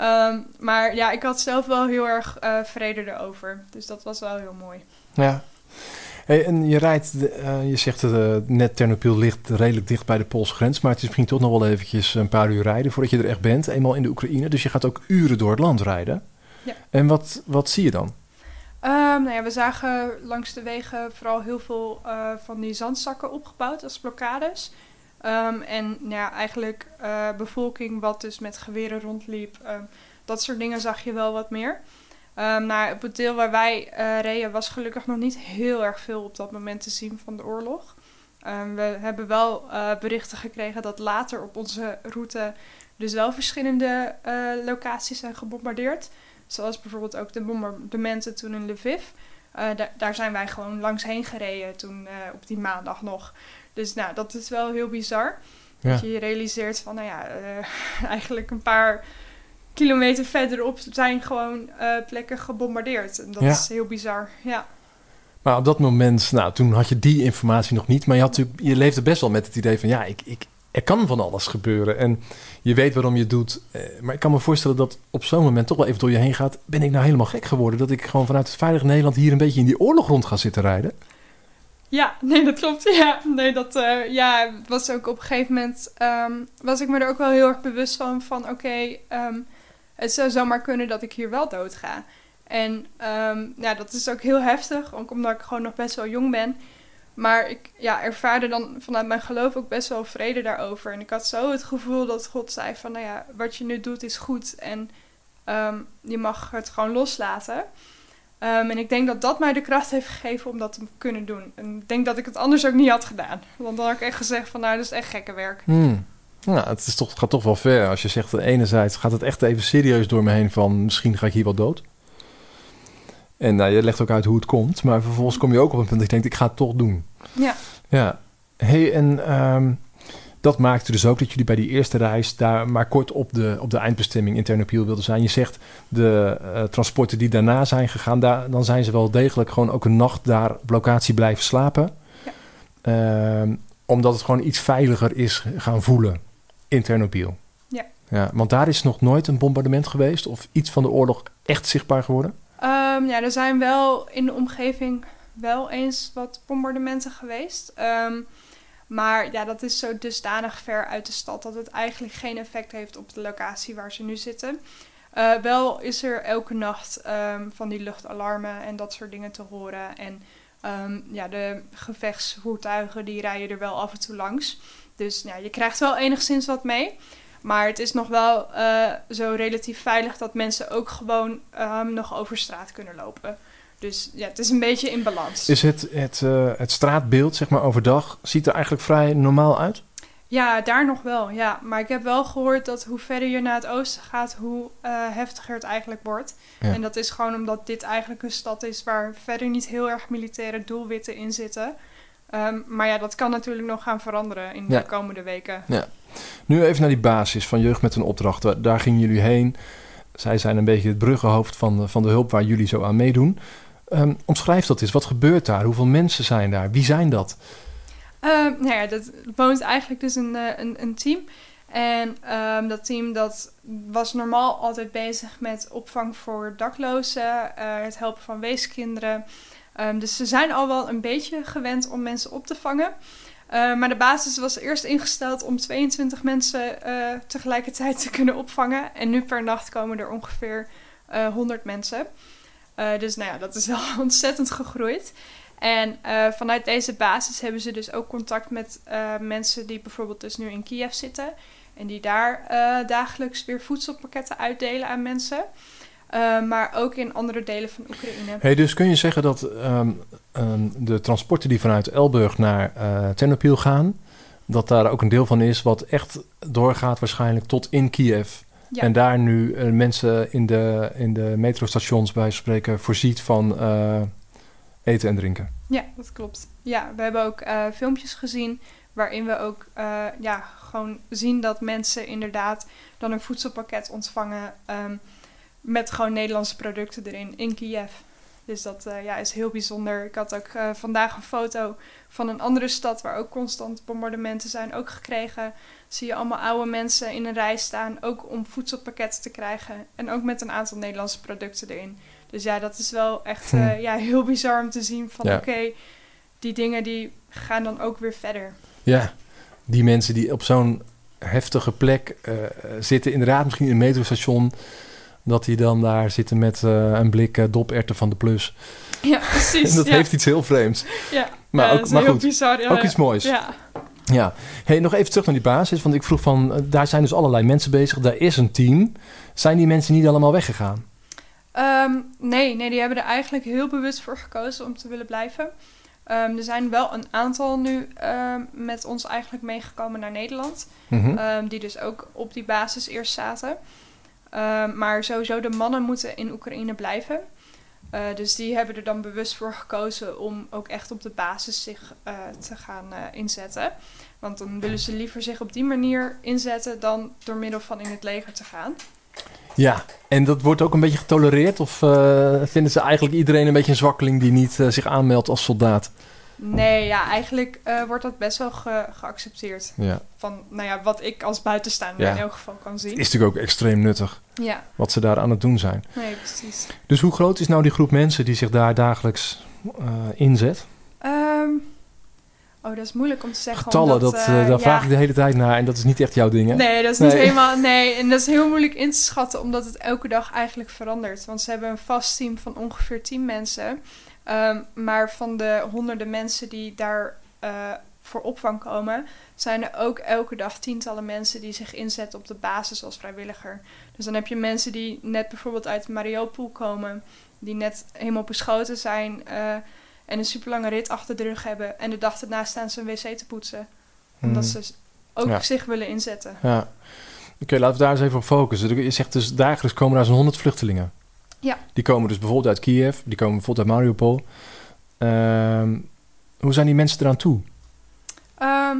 Um, maar ja, ik had zelf wel heel erg uh, vrede erover. Dus dat was wel heel mooi. Ja. Hey, en je rijdt, uh, je zegt uh, net Ternopil ligt redelijk dicht bij de Poolse grens, maar het is misschien toch nog wel eventjes een paar uur rijden voordat je er echt bent, eenmaal in de Oekraïne. Dus je gaat ook uren door het land rijden. Ja. En wat, wat zie je dan? Um, nou ja, we zagen langs de wegen vooral heel veel uh, van die zandzakken opgebouwd als blokkades. Um, en nou ja, eigenlijk bevolking wat dus met geweren rondliep, um, dat soort dingen zag je wel wat meer. Um, nou, op het deel waar wij uh, reden was gelukkig nog niet heel erg veel op dat moment te zien van de oorlog. Um, we hebben wel uh, berichten gekregen dat later op onze route dus wel verschillende uh, locaties zijn gebombardeerd. Zoals bijvoorbeeld ook de bombardementen toen in Lviv. Da daar zijn wij gewoon langs heen gereden toen op die maandag nog. Dus nou, dat is wel heel bizar. Ja. Dat je je realiseert van, nou ja, eigenlijk een paar kilometer verderop zijn gewoon uh, plekken gebombardeerd. En dat Ja. is heel bizar. Ja. Maar op dat moment, nou, toen had je die informatie nog niet, maar je, had je leefde best wel met het idee van, ja, ik, ik, er kan van alles gebeuren. En je weet waarom je het doet. Eh, maar ik kan me voorstellen dat op zo'n moment toch wel even door je heen gaat. Ben ik nou helemaal gek geworden dat ik gewoon vanuit het veilige Nederland hier een beetje in die oorlog rond ga zitten rijden? Ja, nee, dat klopt. Ja, nee, dat eh, ja, was ook op een gegeven moment, ehm, was ik me er ook wel heel erg bewust van, van oké, ehm, het zou zomaar kunnen dat ik hier wel dood ga. En ehm, ja, dat is ook heel heftig, ook omdat ik gewoon nog best wel jong ben. Maar ik ja, ervaarde dan vanuit mijn geloof ook best wel vrede daarover. En ik had zo het gevoel dat God zei van, nou ja, wat je nu doet is goed. En ehm, je mag het gewoon loslaten. Ehm, en ik denk dat dat mij de kracht heeft gegeven om dat te kunnen doen. En ik denk dat ik het anders ook niet had gedaan. Want dan had ik echt gezegd van, nou, dat is echt gekke werk. Hmm. Nou, het, is toch, het gaat toch wel ver. Als je zegt, enerzijds gaat het echt even serieus door me heen van... misschien ga ik hier wel dood. En nou, je legt ook uit hoe het komt. Maar vervolgens kom je ook op een punt dat je denkt, ik ga het toch doen. Ja. Ja. hey, en ehm, dat maakte dus ook dat jullie bij die eerste reis... daar maar kort op de, op de eindbestemming in Ternopil wilden zijn. Je zegt, de uh, transporten die daarna zijn gegaan... Daar, dan zijn ze wel degelijk gewoon ook een nacht daar op locatie blijven slapen. Ja. Ehm, omdat het gewoon iets veiliger is gaan voelen in. Ja. ja. Want daar is nog nooit een bombardement geweest of iets van de oorlog echt zichtbaar geworden? Um, ja, er zijn wel in de omgeving wel eens wat bombardementen geweest. Um, maar ja, dat is zo dusdanig ver uit de stad dat het eigenlijk geen effect heeft op de locatie waar ze nu zitten. Uh, wel is er elke nacht um, van die luchtalarmen en dat soort dingen te horen. En um, ja, de gevechtsvoertuigen die rijden er wel af en toe langs. Dus ja, je krijgt wel enigszins wat mee. Maar het is nog wel uh, zo relatief veilig dat mensen ook gewoon um, nog over straat kunnen lopen. Dus ja, het is een beetje in balans. Is het, het, uh, het straatbeeld, zeg maar overdag, ziet er eigenlijk vrij normaal uit? Ja, daar nog wel, ja. Maar ik heb wel gehoord dat hoe verder je naar het oosten gaat, hoe uh, heftiger het eigenlijk wordt. Ja. En dat is gewoon omdat dit eigenlijk een stad is waar verder niet heel erg militaire doelwitten in zitten. Um, maar ja, dat kan natuurlijk nog gaan veranderen in de Ja. komende weken. Ja. Nu even naar die basis van Jeugd met een opdracht. Daar- gingen jullie heen. Zij zijn een beetje het bruggenhoofd van de, van de hulp waar jullie zo aan meedoen. Ehm, omschrijf dat eens. Wat gebeurt daar? Hoeveel mensen zijn daar? Wie zijn dat? Um, nou ja, dat woont eigenlijk dus een, eh, een, een team. En um, dat team dat was normaal altijd bezig met opvang voor daklozen, uh, het helpen van weeskinderen. Um, dus ze zijn al wel een beetje gewend om mensen op te vangen. Uh, maar de basis was eerst ingesteld om 22 mensen uh, tegelijkertijd te kunnen opvangen. En nu per nacht komen er ongeveer uh, 100 mensen. Uh, dus nou ja, dat is wel ontzettend gegroeid. En vanuit deze basis hebben ze dus ook contact met mensen die bijvoorbeeld dus nu in Kiev zitten. En die daar dagelijks weer voedselpakketten uitdelen aan mensen. Uh, maar ook in andere delen van Oekraïne. Hey, dus kun je zeggen dat um, um, de transporten die vanuit Elburg naar uh, Ternopil gaan... dat daar ook een deel van is wat echt doorgaat waarschijnlijk tot in Kiev... Ja. En daar nu uh, mensen in de, in de metrostations bij spreken voorziet van uh, eten en drinken. Ja, dat klopt. Ja, we hebben ook filmpjes gezien waarin we ook ja, gewoon zien dat mensen inderdaad dan een voedselpakket ontvangen um, met gewoon Nederlandse producten erin in Kiev. Dus dat uh, ja, is heel bijzonder. Ik had ook uh, vandaag een foto van een andere stad waar ook constant bombardementen zijn, ook gekregen. Zie je allemaal oude mensen in een rij staan, ook om voedselpakketten te krijgen. En ook met een aantal Nederlandse producten erin. Dus ja, dat is wel echt uh, ja, heel bizar om te zien van Ja. oké, okay, die dingen die gaan dan ook weer verder. Ja, die mensen die op zo'n heftige plek eh, zitten, inderdaad misschien in een metrostation, dat die dan daar zitten met eh, een blik uh, doperten van de plus. Ja, precies. en dat ja. heeft iets heel vreemds. Ja, Maar ook- maar goed, bizar. Ook iets moois. Ja. Ja. Hey, nog even terug naar die basis, want ik vroeg van, eh, daar zijn dus allerlei mensen bezig, daar is een team. Zijn die mensen niet allemaal weggegaan? Ehm, nee, nee, die hebben er eigenlijk heel bewust voor gekozen om te willen blijven. Ehm, er zijn wel een aantal nu ehm, met ons eigenlijk meegekomen naar Nederland. Mhm. Die dus ook op die basis eerst zaten. Ehm, maar sowieso de mannen moeten in Oekraïne blijven. Eh, dus die hebben er dan bewust voor gekozen om ook echt op de basis zich eh, te gaan eh, inzetten. Want dan willen ze liever zich op die manier inzetten dan door middel van in het leger te gaan. Ja, en dat wordt ook een beetje getolereerd? Of vinden ze eigenlijk iedereen een beetje een zwakkeling die niet zich aanmeldt als soldaat? Nee, ja, eigenlijk eh, wordt dat best wel ge- geaccepteerd. Ja. Van, nou ja, wat ik als buitenstaander Ja. in elk geval kan Het zien. is natuurlijk ook extreem nuttig Ja, wat ze daar aan het doen zijn. nee, precies. Dus hoe groot is nou die groep mensen die zich daar dagelijks eh, inzet? Ehm, oh, dat is moeilijk om te zeggen. Getallen, omdat, dat, eh, eh, daar ja. vraag ik de hele tijd naar en dat is niet echt jouw ding, hè? Nee, dat is niet helemaal. Nee, en dat is heel moeilijk in te schatten, omdat het elke dag eigenlijk verandert. Want ze hebben een vast team van ongeveer 10 mensen. Ehm, maar van de honderden mensen die daar eh, voor opvang komen, zijn er ook elke dag tientallen mensen die zich inzetten op de basis als vrijwilliger. Dus dan heb je mensen die net bijvoorbeeld uit Mariupol komen, die net helemaal beschoten zijn en een super lange rit achter de rug hebben. En de dag erna staan ze een wc te poetsen, omdat Hmm. ze ook Ja. zich willen inzetten. Ja. Oké, laten we daar eens even op focussen. Je zegt dus dagelijks komen daar zo'n 100 vluchtelingen. Ja. Die komen dus bijvoorbeeld uit Kiev, die komen bijvoorbeeld uit Mariupol. Ehm, hoe zijn die mensen eraan toe? Ehm,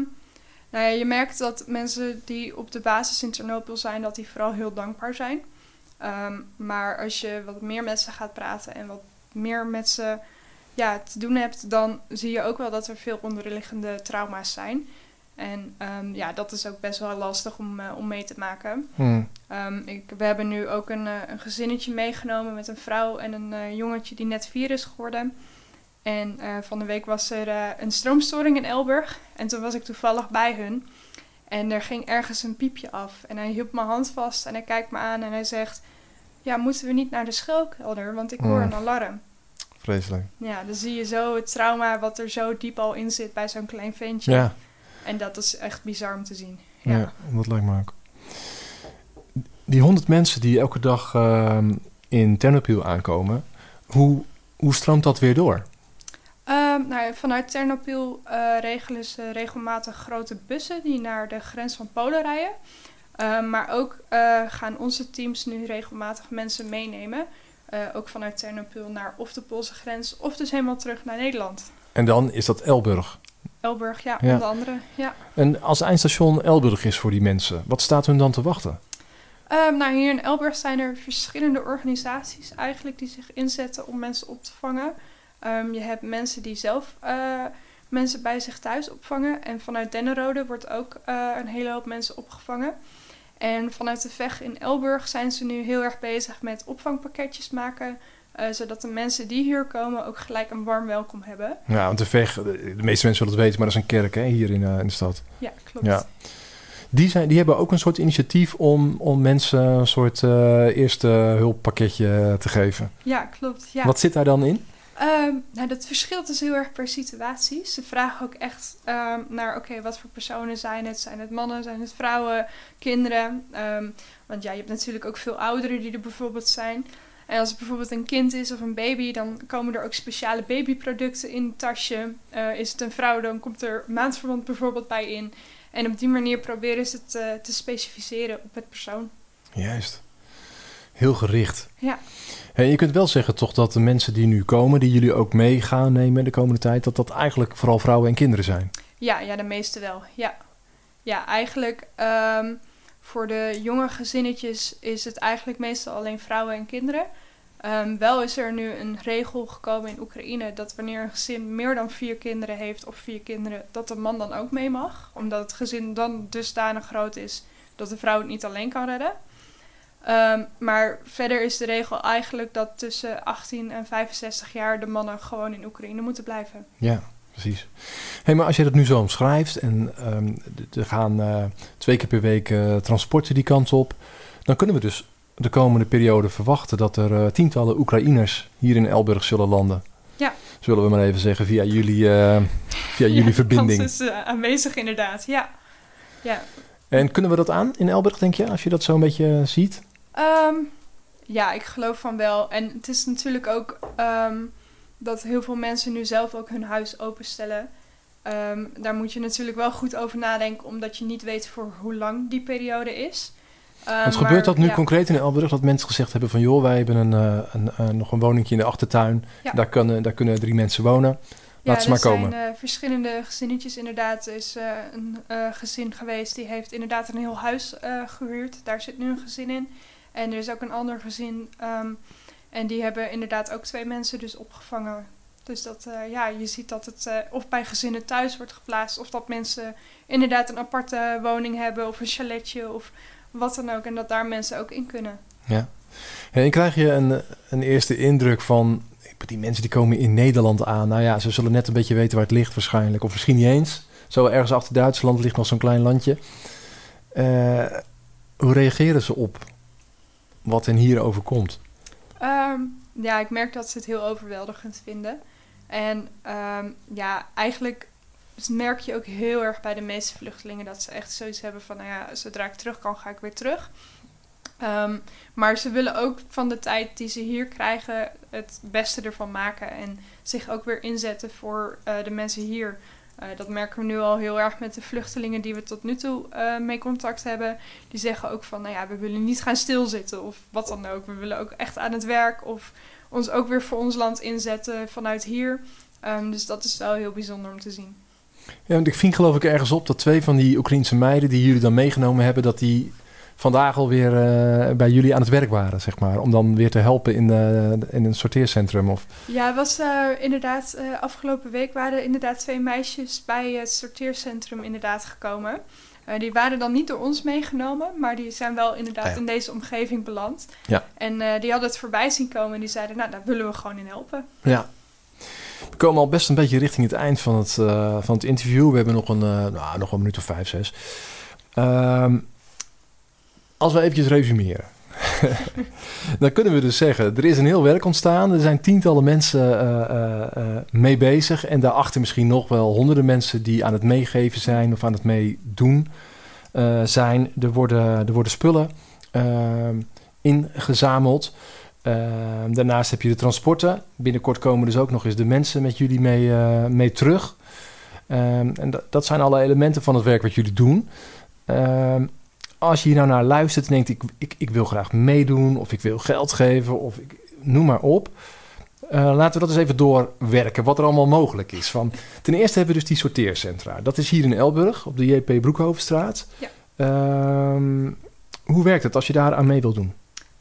nou ja, je merkt dat mensen die op de basis in Ternopil zijn, dat die vooral heel dankbaar zijn. Ehm, maar als je wat meer met ze gaat praten en wat meer met ze ja, te doen hebt, dan zie je ook wel dat er veel onderliggende trauma's zijn. En ehm, ja, dat is ook best wel lastig om, eh, om mee te maken. Hmm. Ehm, ik, we hebben nu ook een, eh, een gezinnetje meegenomen met een vrouw en een eh, jongetje die net vier is geworden. En van de week was er een stroomstoring in Elburg. En toen was ik toevallig bij hun. En er ging ergens een piepje af. En hij hield mijn hand vast en hij kijkt me aan en hij zegt... Ja, moeten we niet naar de schuilkelder? Want ik hoor Mm. een alarm. Vreselijk. Ja, dan zie je zo het trauma wat er zo diep al in zit bij zo'n klein ventje. Ja, En dat is echt bizar om te zien. ja. Ja. dat lijkt me ook. Die 100 mensen die elke dag ehm, in Ternopil aankomen, hoe, hoe stroomt dat weer door? Ehm, nou, ja, vanuit Ternopil eh, regelen ze regelmatig grote bussen die naar de grens van Polen rijden. Ehm, maar ook eh, gaan onze teams nu regelmatig mensen meenemen. Eh, ook vanuit Ternopil naar of de Poolse grens of dus helemaal terug naar Nederland. En dan is dat Elburg. Elburg, ja, Ja. onder andere. Ja. En als eindstation Elburg is voor die mensen, wat staat hun dan te wachten? Ehm, nou, hier in Elburg zijn er verschillende organisaties eigenlijk die zich inzetten om mensen op te vangen. Ehm, je hebt mensen die zelf eh, mensen bij zich thuis opvangen. En vanuit Dennerode wordt ook eh, een hele hoop mensen opgevangen. En vanuit de VEG in Elburg zijn ze nu heel erg bezig met opvangpakketjes maken. eh, zodat de mensen die hier komen ook gelijk een warm welkom hebben. Ja, want de VEG, de de meeste mensen zullen het weten, maar dat is een kerk hè, hier in, eh, in de stad. Ja, klopt. Ja. Die, zijn, die hebben ook een soort initiatief om, om mensen een soort eh, eerste hulppakketje te geven. Ja, klopt. Ja. Wat zit daar dan in? Ehm, nou, dat verschilt dus heel erg per situatie. Ze vragen ook echt ehm, naar, oké, wat voor personen zijn het? Zijn het mannen, zijn het vrouwen, kinderen? Ehm, want ja, je hebt natuurlijk ook veel ouderen die er bijvoorbeeld zijn. En als het bijvoorbeeld een kind is of een baby, dan komen er ook speciale babyproducten in het tasje. Eh, is het een vrouw, dan komt er maandverband bijvoorbeeld bij in. En op die manier proberen ze het eh, te specificeren op het persoon. Juist. Heel gericht. Ja. En je kunt wel zeggen toch dat de mensen die nu komen, die jullie ook mee gaan nemen de komende tijd, dat dat eigenlijk vooral vrouwen en kinderen zijn. Ja, ja, de meeste wel. Ja, ja eigenlijk ehm, voor de jonge gezinnetjes is het eigenlijk meestal alleen vrouwen en kinderen. Ehm, wel is er nu een regel gekomen in Oekraïne dat wanneer een gezin meer dan vier kinderen heeft of vier kinderen, dat de man dan ook mee mag. Omdat het gezin dan dusdanig groot is dat de vrouw het niet alleen kan redden. Ehm, maar verder is de regel eigenlijk dat tussen 18 en 65 jaar de mannen gewoon in Oekraïne moeten blijven. Ja. precies. Hey, maar als je dat nu zo omschrijft en d- er gaan eh, twee keer per week eh, transporten die kant op, dan kunnen we dus de komende periode verwachten dat er eh, tientallen Oekraïners hier in Elburg zullen landen. Ja. Zullen we maar even zeggen via jullie, via jullie Ja, verbinding. kans is aanwezig inderdaad, ja. Ja, En kunnen we dat aan in Elburg, denk je, als je dat zo een beetje ziet? Ehm, ja, ik geloof van wel. En het is natuurlijk ook ehm, dat heel veel mensen nu zelf ook hun huis openstellen. Ehm, daar moet je natuurlijk wel goed over nadenken, omdat je niet weet voor hoe lang die periode is. Maar, gebeurt dat nu ja, concreet in Elburg? Dat mensen gezegd hebben van... joh, wij hebben een, eh, een, eh, nog een woningje in de achtertuin. Ja. Daar, kunnen, daar kunnen drie mensen wonen. Laat ze maar komen. Er zijn eh, verschillende gezinnetjes inderdaad. Er is een gezin geweest die heeft inderdaad een heel huis eh, gehuurd. Daar zit nu een gezin in. En er is ook een ander gezin. ehm, en die hebben inderdaad ook twee mensen dus opgevangen. Dus dat, eh, ja, je ziet dat het eh, of bij gezinnen thuis wordt geplaatst... of dat mensen inderdaad een aparte woning hebben of een chaletje of wat dan ook. En dat daar mensen ook in kunnen. Ja. En krijg je een, een eerste indruk van... die mensen die komen in Nederland aan. Nou ja, ze zullen net een beetje weten waar het ligt waarschijnlijk. Of misschien niet eens. Zo ergens achter Duitsland ligt nog zo'n klein landje. Eh, hoe reageren ze op wat hen hier overkomt? Ehm, ja, ik merk dat ze het heel overweldigend vinden. En ehm, ja, eigenlijk merk je ook heel erg bij de meeste vluchtelingen dat ze echt zoiets hebben van, nou ja, zodra ik terug kan, ga ik weer terug. Ehm, maar ze willen ook van de tijd die ze hier krijgen het beste ervan maken en zich ook weer inzetten voor eh, de mensen hier. Eh, dat merken we nu al heel erg met de vluchtelingen die we tot nu toe eh, mee contact hebben. Die zeggen ook van, nou ja, we willen niet gaan stilzitten of wat dan ook. We willen ook echt aan het werk of ons ook weer voor ons land inzetten vanuit hier. Ehm, dus dat is wel heel bijzonder om te zien. Ja, want ik ving geloof ik ergens op dat twee van die Oekraïense meiden... die jullie dan meegenomen hebben... dat die vandaag alweer eh bij jullie aan het werk waren, zeg maar. Om dan weer te helpen in, de, in een sorteercentrum. Of... Ja, het was eh, inderdaad, eh, afgelopen week waren inderdaad twee meisjes bij het sorteercentrum inderdaad gekomen. Eh, die waren dan niet door ons meegenomen, maar die zijn wel inderdaad Ah ja. in deze omgeving beland. Ja. En eh, die hadden het voorbij zien komen en die zeiden, nou, daar willen we gewoon in helpen. Ja. We komen al best een beetje richting het eind van het, eh, van het interview. We hebben nog een, eh, nou, nog een minuut of vijf, zes. Ehm, als we eventjes resumeren. dan kunnen we dus zeggen, er is een heel werk ontstaan. Er zijn tientallen mensen eh, eh, eh, mee bezig. En daarachter misschien nog wel honderden mensen die aan het meegeven zijn of aan het meedoen zijn. Er worden, er worden spullen ingezameld. Daarnaast heb je de transporten. Binnenkort komen dus ook nog eens de mensen met jullie mee, mee terug. En dat, dat zijn alle elementen van het werk wat jullie doen. Als je hier nou naar luistert en denkt, ik, ik, ik wil graag meedoen, of ik wil geld geven, of ik, noem maar op. Eh, laten we dat eens even doorwerken, wat er allemaal mogelijk is. Van, ten eerste hebben we dus die sorteercentra. Dat is hier in Elburg, op de JP Broekhovenstraat. Ja. Ehm, hoe werkt het als je daar aan mee wil doen?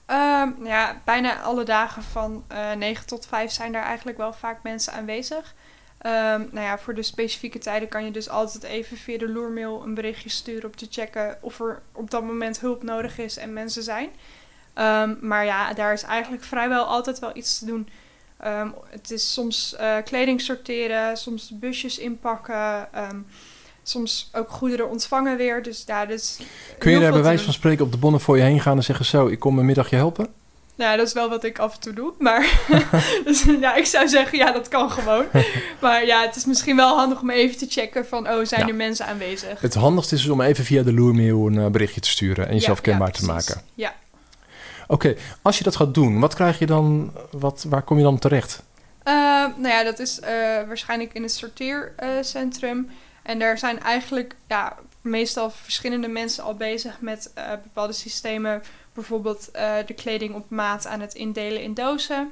Ehm, ja, bijna alle dagen van eh 9 tot 5 zijn daar eigenlijk wel vaak mensen aanwezig. Ehm, nou ja, voor de specifieke tijden kan je dus altijd even via de loermail een berichtje sturen om te checken of er op dat moment hulp nodig is en mensen zijn. Ehm, maar ja, daar is eigenlijk vrijwel altijd wel iets te doen. Ehm, het is soms eh, kleding sorteren, soms busjes inpakken, soms ook goederen ontvangen weer. Dus daar dus Kun je daar bij wijze van spreken op de bonnen voor je heen gaan en zeggen: Zo, ik kom een middagje helpen? Nou, dat is wel wat ik af en toe doe. Maar dus, ja, ik zou zeggen, ja, dat kan gewoon. Maar ja, het is misschien wel handig om even te checken van, oh, zijn Ja. er mensen aanwezig? Het handigste is dus om even via de loermail een eh, berichtje te sturen en jezelf Ja, kenbaar ja, te maken. Ja. Oké, als je dat gaat doen, wat krijg je dan? Wat, waar kom je dan terecht? Eh, nou ja, dat is eh, waarschijnlijk in het sorteercentrum. en daar zijn eigenlijk ja, meestal verschillende mensen al bezig met bepaalde systemen. Bijvoorbeeld eh, de kleding op maat aan het indelen in dozen.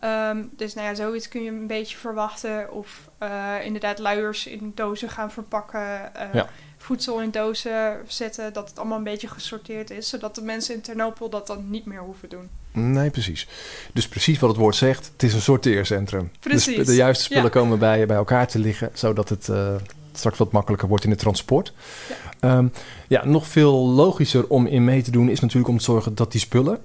Ehm, dus nou ja, zoiets kun je een beetje verwachten. Of eh, inderdaad luiers in dozen gaan verpakken. eh, Ja. Voedsel in dozen zetten. Dat het allemaal een beetje gesorteerd is. Zodat de mensen in Ternopil dat dan niet meer hoeven doen. Nee, precies. Dus precies wat het woord zegt, het is een sorteercentrum. Precies. De, de juiste spullen Ja. komen bij, bij elkaar te liggen, zodat het straks wat makkelijker wordt in het transport. Ja. Ja, nog veel logischer om in mee te doen is natuurlijk om te zorgen dat die spullen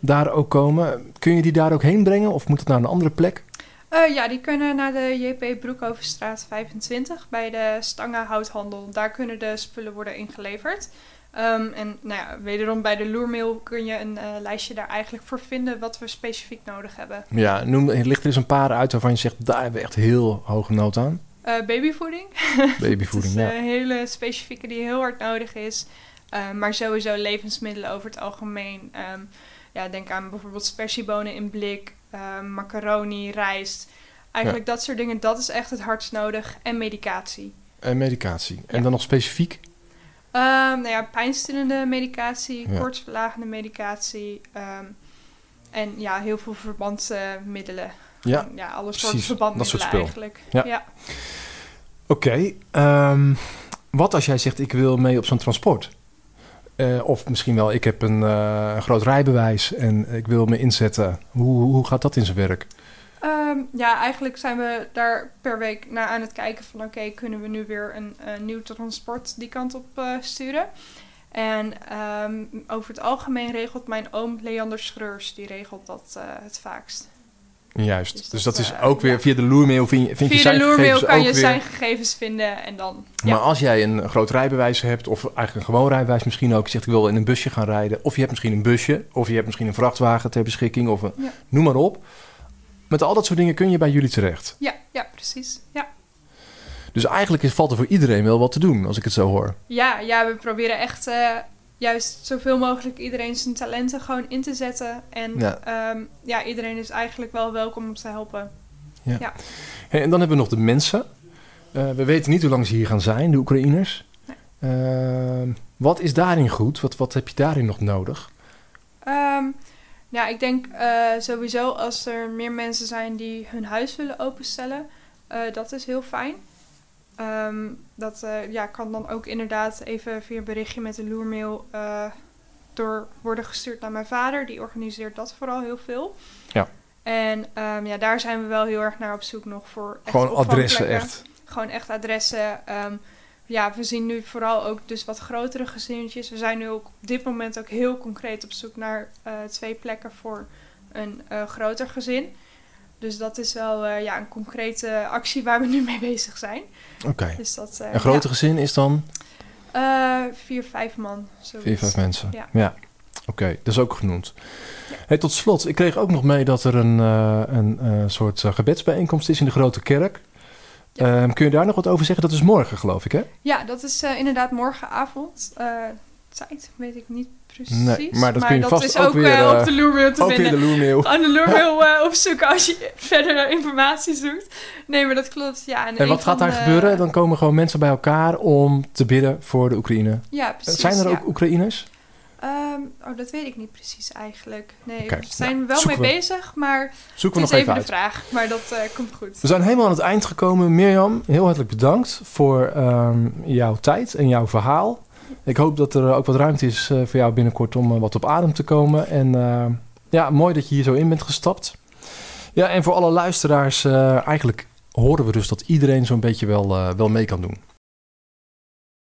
daar ook komen. Kun je die daar ook heen brengen of moet het naar een andere plek? Eh, ja, die kunnen naar de JP Broekhovenstraat 25 bij de Stangen Houthandel. Daar kunnen de spullen worden ingeleverd. Ehm, en nou ja, wederom bij de loermail kun je een eh, lijstje daar eigenlijk voor vinden wat we specifiek nodig hebben. Ja, noem, ligt er eens een paar uit waarvan je zegt, daar hebben we echt heel hoge nood aan? Eh, babyvoeding. Babyvoeding, dat is ja. een hele specifieke die heel hard nodig is. Uh, maar sowieso levensmiddelen over het algemeen. Um, ja, denk aan bijvoorbeeld spersiebonen in blik, um, macaroni, rijst. Eigenlijk ja. dat soort dingen, dat is echt het hardst nodig. En medicatie. En medicatie. En dan nog specifiek? Um, nou ja, pijnstillende medicatie, ja. koortsverlagende medicatie. en ja, heel veel verbandmiddelen. Ja, ja alle soorten verbandmiddelen dat soort eigenlijk. Ja. ja. Oké, okay, um, wat als jij zegt ik wil mee op zo'n transport? Uh, of misschien wel, ik heb een, uh, een, groot rijbewijs en ik wil me inzetten. Hoe, hoe gaat dat in zijn werk? Um, ja, eigenlijk zijn we daar per week naar aan het kijken van... oké, okay, kunnen we nu weer een, een, nieuw transport die kant op uh, sturen? En um, over het algemeen regelt mijn oom Leander Schreurs... die regelt dat het vaakst. Juist, dus, dus dat, dat, is uh, ook weer ja. via de loermail vind je, vind via je zijn de loermail kan je weer... zijn gegevens vinden en dan... Ja. Maar als jij een groot rijbewijs hebt, of eigenlijk een gewoon rijbewijs misschien ook... je zegt ik wil in een busje gaan rijden, of je hebt misschien een busje... of je hebt misschien een vrachtwagen ter beschikking, of een, ja. noem maar op. Met al dat soort dingen kun je bij jullie terecht. Ja, ja precies, ja. Dus eigenlijk is, valt er voor iedereen wel wat te doen, als ik het zo hoor. Ja, ja we proberen echt... Uh, juist zoveel mogelijk iedereen zijn talenten gewoon in te zetten. En ja, um, ja iedereen is eigenlijk wel welkom om te helpen. Ja. ja. Hey, en dan hebben we nog de mensen. Uh, we weten niet hoe lang ze hier gaan zijn, de Oekraïners. Nee. Uh, wat is daarin goed? Wat, wat heb je daarin nog nodig? Um, ja, ik denk uh, sowieso als er meer mensen zijn die hun huis willen openstellen, dat is heel fijn. Um, dat uh, ja, kan dan ook inderdaad even via een berichtje met de loermail uh, door worden gestuurd naar mijn vader. Die organiseert dat vooral heel veel. Ja. En um, ja, daar zijn we wel heel erg naar op zoek nog voor. Echt Gewoon adressen, echt. Gewoon echt adressen. Um, ja, we zien nu vooral ook dus wat grotere gezinnetjes. We zijn nu ook op dit moment ook heel concreet op zoek naar uh, twee plekken voor een groter gezin. Dus dat is wel uh, ja, een concrete actie waar we nu mee bezig zijn. Oké. Okay. Dus dat, uh, een grote ja. gezin is dan? Uh, vier, vijf man. Zoiets. Vier, vijf mensen. Ja. ja. Oké, okay, dat is ook genoemd. Ja. Hey, tot slot, ik kreeg ook nog mee dat er een, een soort gebedsbijeenkomst is in de Grote Kerk. Um, kun je daar nog wat over zeggen? Dat is morgen, geloof ik, hè? Ja, dat is inderdaad morgenavond. Tijd weet ik niet precies. Nee, maar dat, kun je dat vast is ook, ook weer, uh, op de loermail te ook vinden. Weer de loermail. Aan de loermail uh, opzoeken als je verder informatie zoekt. Nee, maar dat klopt. Ja, en en wat gaat daar de... gebeuren? Dan komen gewoon mensen bij elkaar om te bidden voor de Oekraïne. Ja, precies. Zijn er ook. Oekraïners? Um, oh, dat weet ik niet precies eigenlijk. Nee, okay, we zijn nou, wel mee we. bezig, maar zoeken we nog even even de vraag. Maar dat uh, komt goed. We zijn helemaal aan het eind gekomen. Mirjam, heel hartelijk bedankt voor um, jouw tijd en jouw verhaal. Ik hoop dat er ook wat ruimte is uh, voor jou binnenkort om uh, wat op adem te komen. En uh, ja, mooi dat je hier zo in bent gestapt. Ja, en voor alle luisteraars, eigenlijk horen we dus dat iedereen zo'n beetje wel, wel mee kan doen.